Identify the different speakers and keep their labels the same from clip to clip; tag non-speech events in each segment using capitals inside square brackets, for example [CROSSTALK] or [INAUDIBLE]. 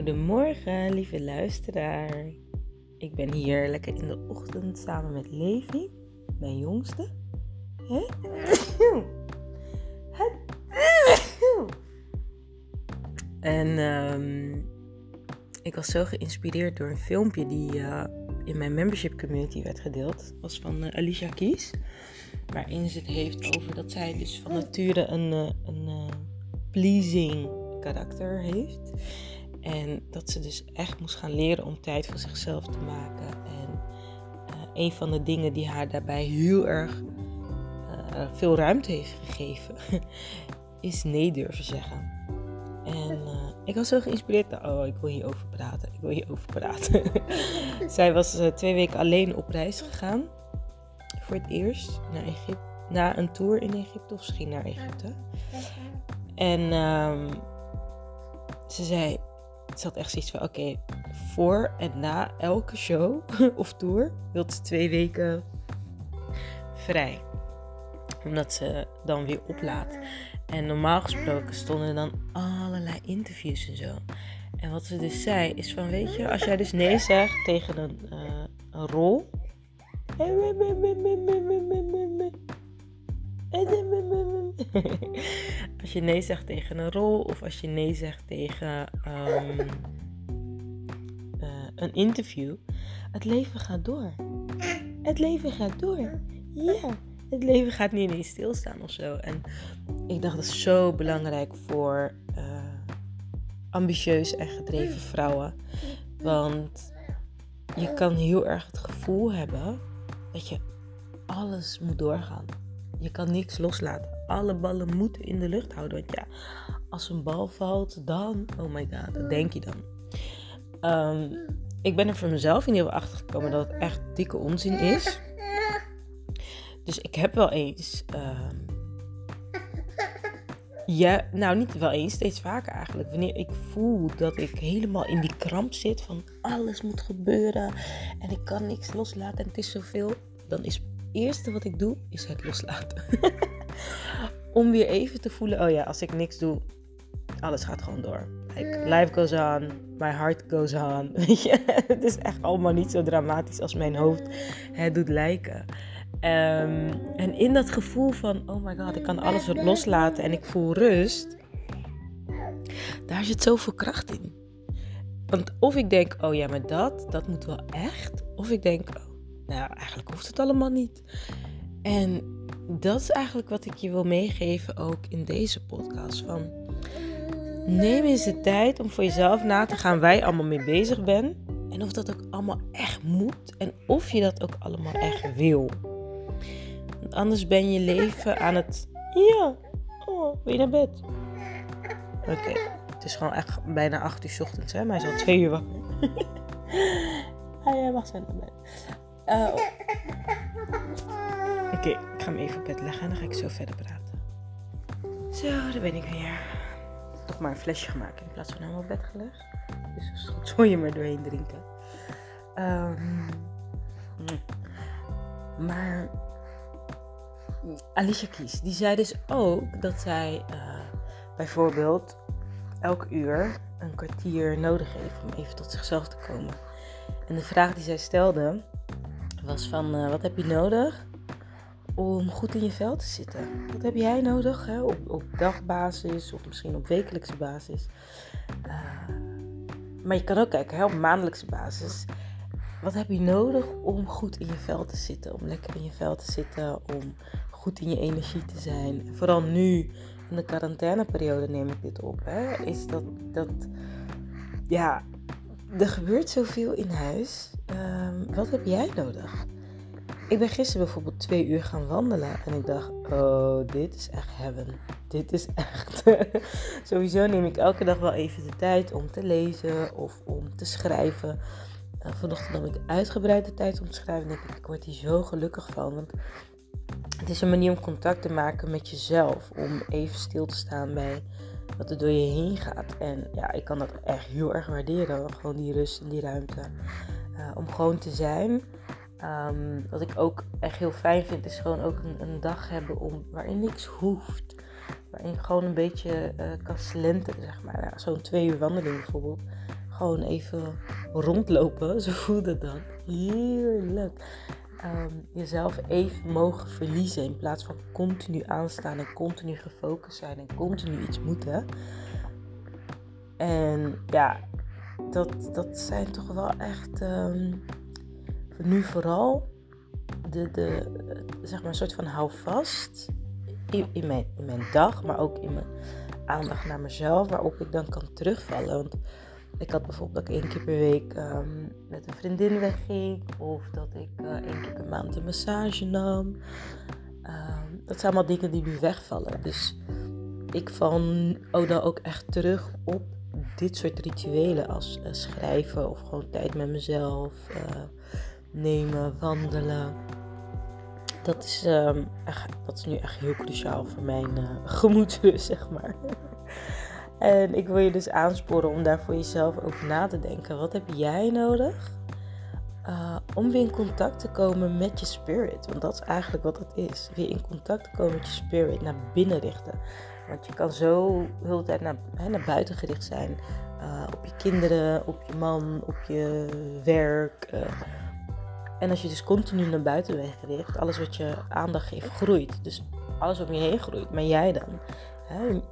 Speaker 1: Goedemorgen, lieve luisteraar. Ik ben hier lekker in de ochtend samen met Levi, mijn jongste. En ehm, ik was zo geïnspireerd door een filmpje die eh, in mijn membership community werd gedeeld. Dat was van uh, Alicia Kies. Waarin ze het heeft over dat zij dus van nature een, uh, een pleasing karakter heeft. En dat ze dus echt moest gaan leren om tijd voor zichzelf te maken. En een van de dingen die haar daarbij heel erg veel ruimte heeft gegeven, [LAUGHS] is nee durven zeggen. En uh, ik was zo geïnspireerd. Oh, ik wil hierover praten. Ik wil hierover praten. [LAUGHS] Zij was twee weken alleen op reis gegaan. Voor het eerst naar Egypte. Na een tour in Egypte. Of ging naar Egypte. En um, ze zei... Ze had echt zoiets van... Oké, voor en na elke show [LAUGHS] of tour... wilde ze twee weken vrij. Omdat ze dan weer oplaadt. En normaal gesproken stonden dan allerlei interviews en zo. En wat ze dus zei is van, weet je, als jij dus nee zegt tegen een, uh, een rol. Als je nee zegt tegen een rol of als je nee zegt tegen um, uh, een interview. Het leven gaat door. Het leven gaat door. Ja het leven gaat niet ineens stilstaan of zo. En ik dacht dat is zo belangrijk voor uh, ambitieus en gedreven vrouwen. Want je kan heel erg het gevoel hebben dat je alles moet doorgaan. Je kan niks loslaten. Alle ballen moeten in de lucht houden. Want ja, als een bal valt, dan, oh my god, dat denk je dan. Um, ik ben er voor mezelf in geval achter gekomen dat het echt dikke onzin is. Dus ik heb wel eens. Uh, ja, nou niet wel eens, steeds vaker eigenlijk. Wanneer ik voel dat ik helemaal in die kramp zit van alles moet gebeuren en ik kan niks loslaten en het is zoveel, dan is eerste wat ik doe, is het loslaten. [LAUGHS] Om weer even te voelen, oh ja, als ik niks doe, alles gaat gewoon door. Like, life goes on, my heart goes on. [LAUGHS] Weet je, het is echt allemaal niet zo dramatisch als mijn hoofd het doet lijken. Um, en in dat gevoel van, oh my god, ik kan alles loslaten en ik voel rust, daar zit zoveel kracht in. Want of ik denk, oh ja, maar dat, dat moet wel echt. Of ik denk, oh, nou eigenlijk hoeft het allemaal niet. En dat is eigenlijk wat ik je wil meegeven ook in deze podcast. Van, neem eens de tijd om voor jezelf na te gaan waar je allemaal mee bezig bent. En of dat ook allemaal echt moet. En of je dat ook allemaal echt wil. Want anders ben je leven aan het. Ja, oh, je naar bed? Oké, het is gewoon echt bijna 8 uur ochtends, hè? Maar hij is al 2 uur wakker. [LAUGHS] hij mag zijn naar bed. Uh, Oké, ik ga hem even op bed leggen en dan ga ik zo verder praten. Zo, daar ben ik weer. Toch maar een flesje gemaakt in plaats van helemaal op bed gelegd. Dus zul je maar doorheen drinken. Um, maar Alicia Kies, die zei dus ook dat zij uh, bijvoorbeeld elk uur een kwartier nodig heeft om even tot zichzelf te komen. En de vraag die zij stelde was van, uh, wat heb je nodig om goed in je vel te zitten? Wat heb jij nodig hè? Op, op dagbasis of misschien op wekelijkse basis? Uh, maar je kan ook kijken hè, op maandelijkse basis. Wat heb je nodig om goed in je vel te zitten? Om lekker in je vel te zitten, om goed in je energie te zijn. Vooral nu, in de quarantaineperiode neem ik dit op. Hè, is dat, dat, ja, er gebeurt zoveel in huis. Um, wat heb jij nodig? Ik ben gisteren bijvoorbeeld twee uur gaan wandelen en ik dacht, oh, dit is echt heaven. Dit is echt. [LAUGHS] Sowieso neem ik elke dag wel even de tijd om te lezen of om te schrijven. Uh, vanochtend nam ik uitgebreid de tijd om te schrijven en ik, ik word hier zo gelukkig van. Want het is een manier om contact te maken met jezelf. Om even stil te staan bij wat er door je heen gaat. En ja, ik kan dat echt heel erg waarderen. Gewoon die rust en die ruimte. Uh, om gewoon te zijn. Um, wat ik ook echt heel fijn vind, is gewoon ook een, een dag hebben om, waarin niks hoeft. Waarin gewoon een beetje uh, kan slenteren, zeg maar. Ja, Zo'n twee uur wandeling bijvoorbeeld. gewoon even rondlopen. [LAUGHS] Zo voelde dat. Heerlijk. Ehm, jezelf even mogen verliezen in plaats van continu aanstaan en continu gefocust zijn en continu iets moeten. En ja, dat, dat zijn toch wel echt um, nu vooral de, de, zeg maar een soort van houvast in, in, mijn, in mijn dag, maar ook in mijn aandacht naar mezelf, waarop ik dan kan terugvallen. Want ik had bijvoorbeeld dat ik één keer per week ehm, met een vriendin wegging. Of dat ik uh, één keer per maand een massage nam. Um, dat zijn allemaal dingen die nu wegvallen. Dus ik ook dan ook echt terug op dit soort rituelen. Als uh, schrijven of gewoon tijd met mezelf uh, nemen, wandelen. Dat is, um, echt, dat is nu echt heel cruciaal voor mijn [LAUGHS] gemoedsrust, zeg maar. En ik wil je dus aansporen om daar voor jezelf over na te denken. Wat heb jij nodig uh, om weer in contact te komen met je spirit? Want dat is eigenlijk wat het is. Weer in contact te komen met je spirit, naar binnen richten. Want je kan zo de hele tijd naar, hè, naar buiten gericht zijn. Uh, op je kinderen, op je man, op je werk. Uh. En als je dus continu naar buiten bent gericht, alles wat je aandacht geeft groeit. Dus alles om je heen groeit, maar jij dan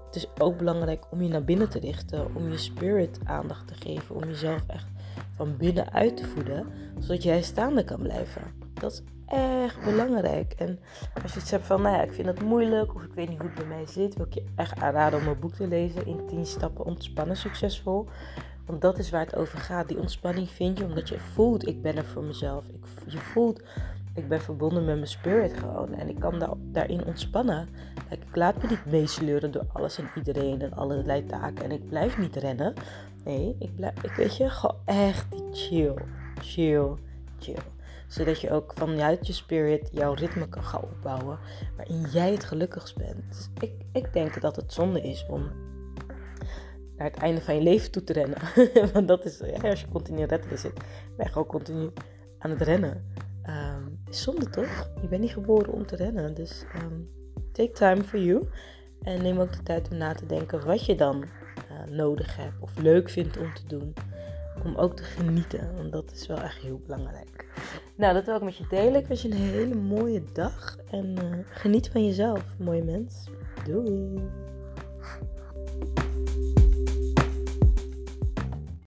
Speaker 1: het is ook belangrijk om je naar binnen te richten, om je spirit aandacht te geven, om jezelf echt van binnenuit te voeden, zodat jij staande kan blijven. Dat is echt belangrijk. En als je iets hebt van, nou ja, ik vind het moeilijk of ik weet niet hoe het bij mij zit, wil ik je echt aanraden om een boek te lezen in 10 stappen ontspannen succesvol. Want dat is waar het over gaat. Die ontspanning vind je omdat je voelt, ik ben er voor mezelf. Ik, je voelt, ik ben verbonden met mijn spirit gewoon. En ik kan daarin ontspannen. ik laat me niet meesleuren door alles en iedereen en allerlei taken. En ik blijf niet rennen. Nee, ik blijf, ik weet je, gewoon echt chill. Chill, chill. Zodat je ook vanuit je spirit jouw ritme kan gaan opbouwen. Waarin jij het gelukkigst bent. Dus ik, ik denk dat het zonde is om naar het einde van je leven toe te rennen. [LAUGHS] Want dat is, als je continu rennen zit, ben je gewoon continu aan het rennen. Zonde toch? Je bent niet geboren om te rennen. Dus um, take time for you. En neem ook de tijd om na te denken wat je dan uh, nodig hebt of leuk vindt om te doen. Om ook te genieten, want dat is wel echt heel belangrijk. Nou, dat wil ik met je delen. Ik wens je een hele mooie dag en uh, geniet van jezelf, mooie mens. Doei!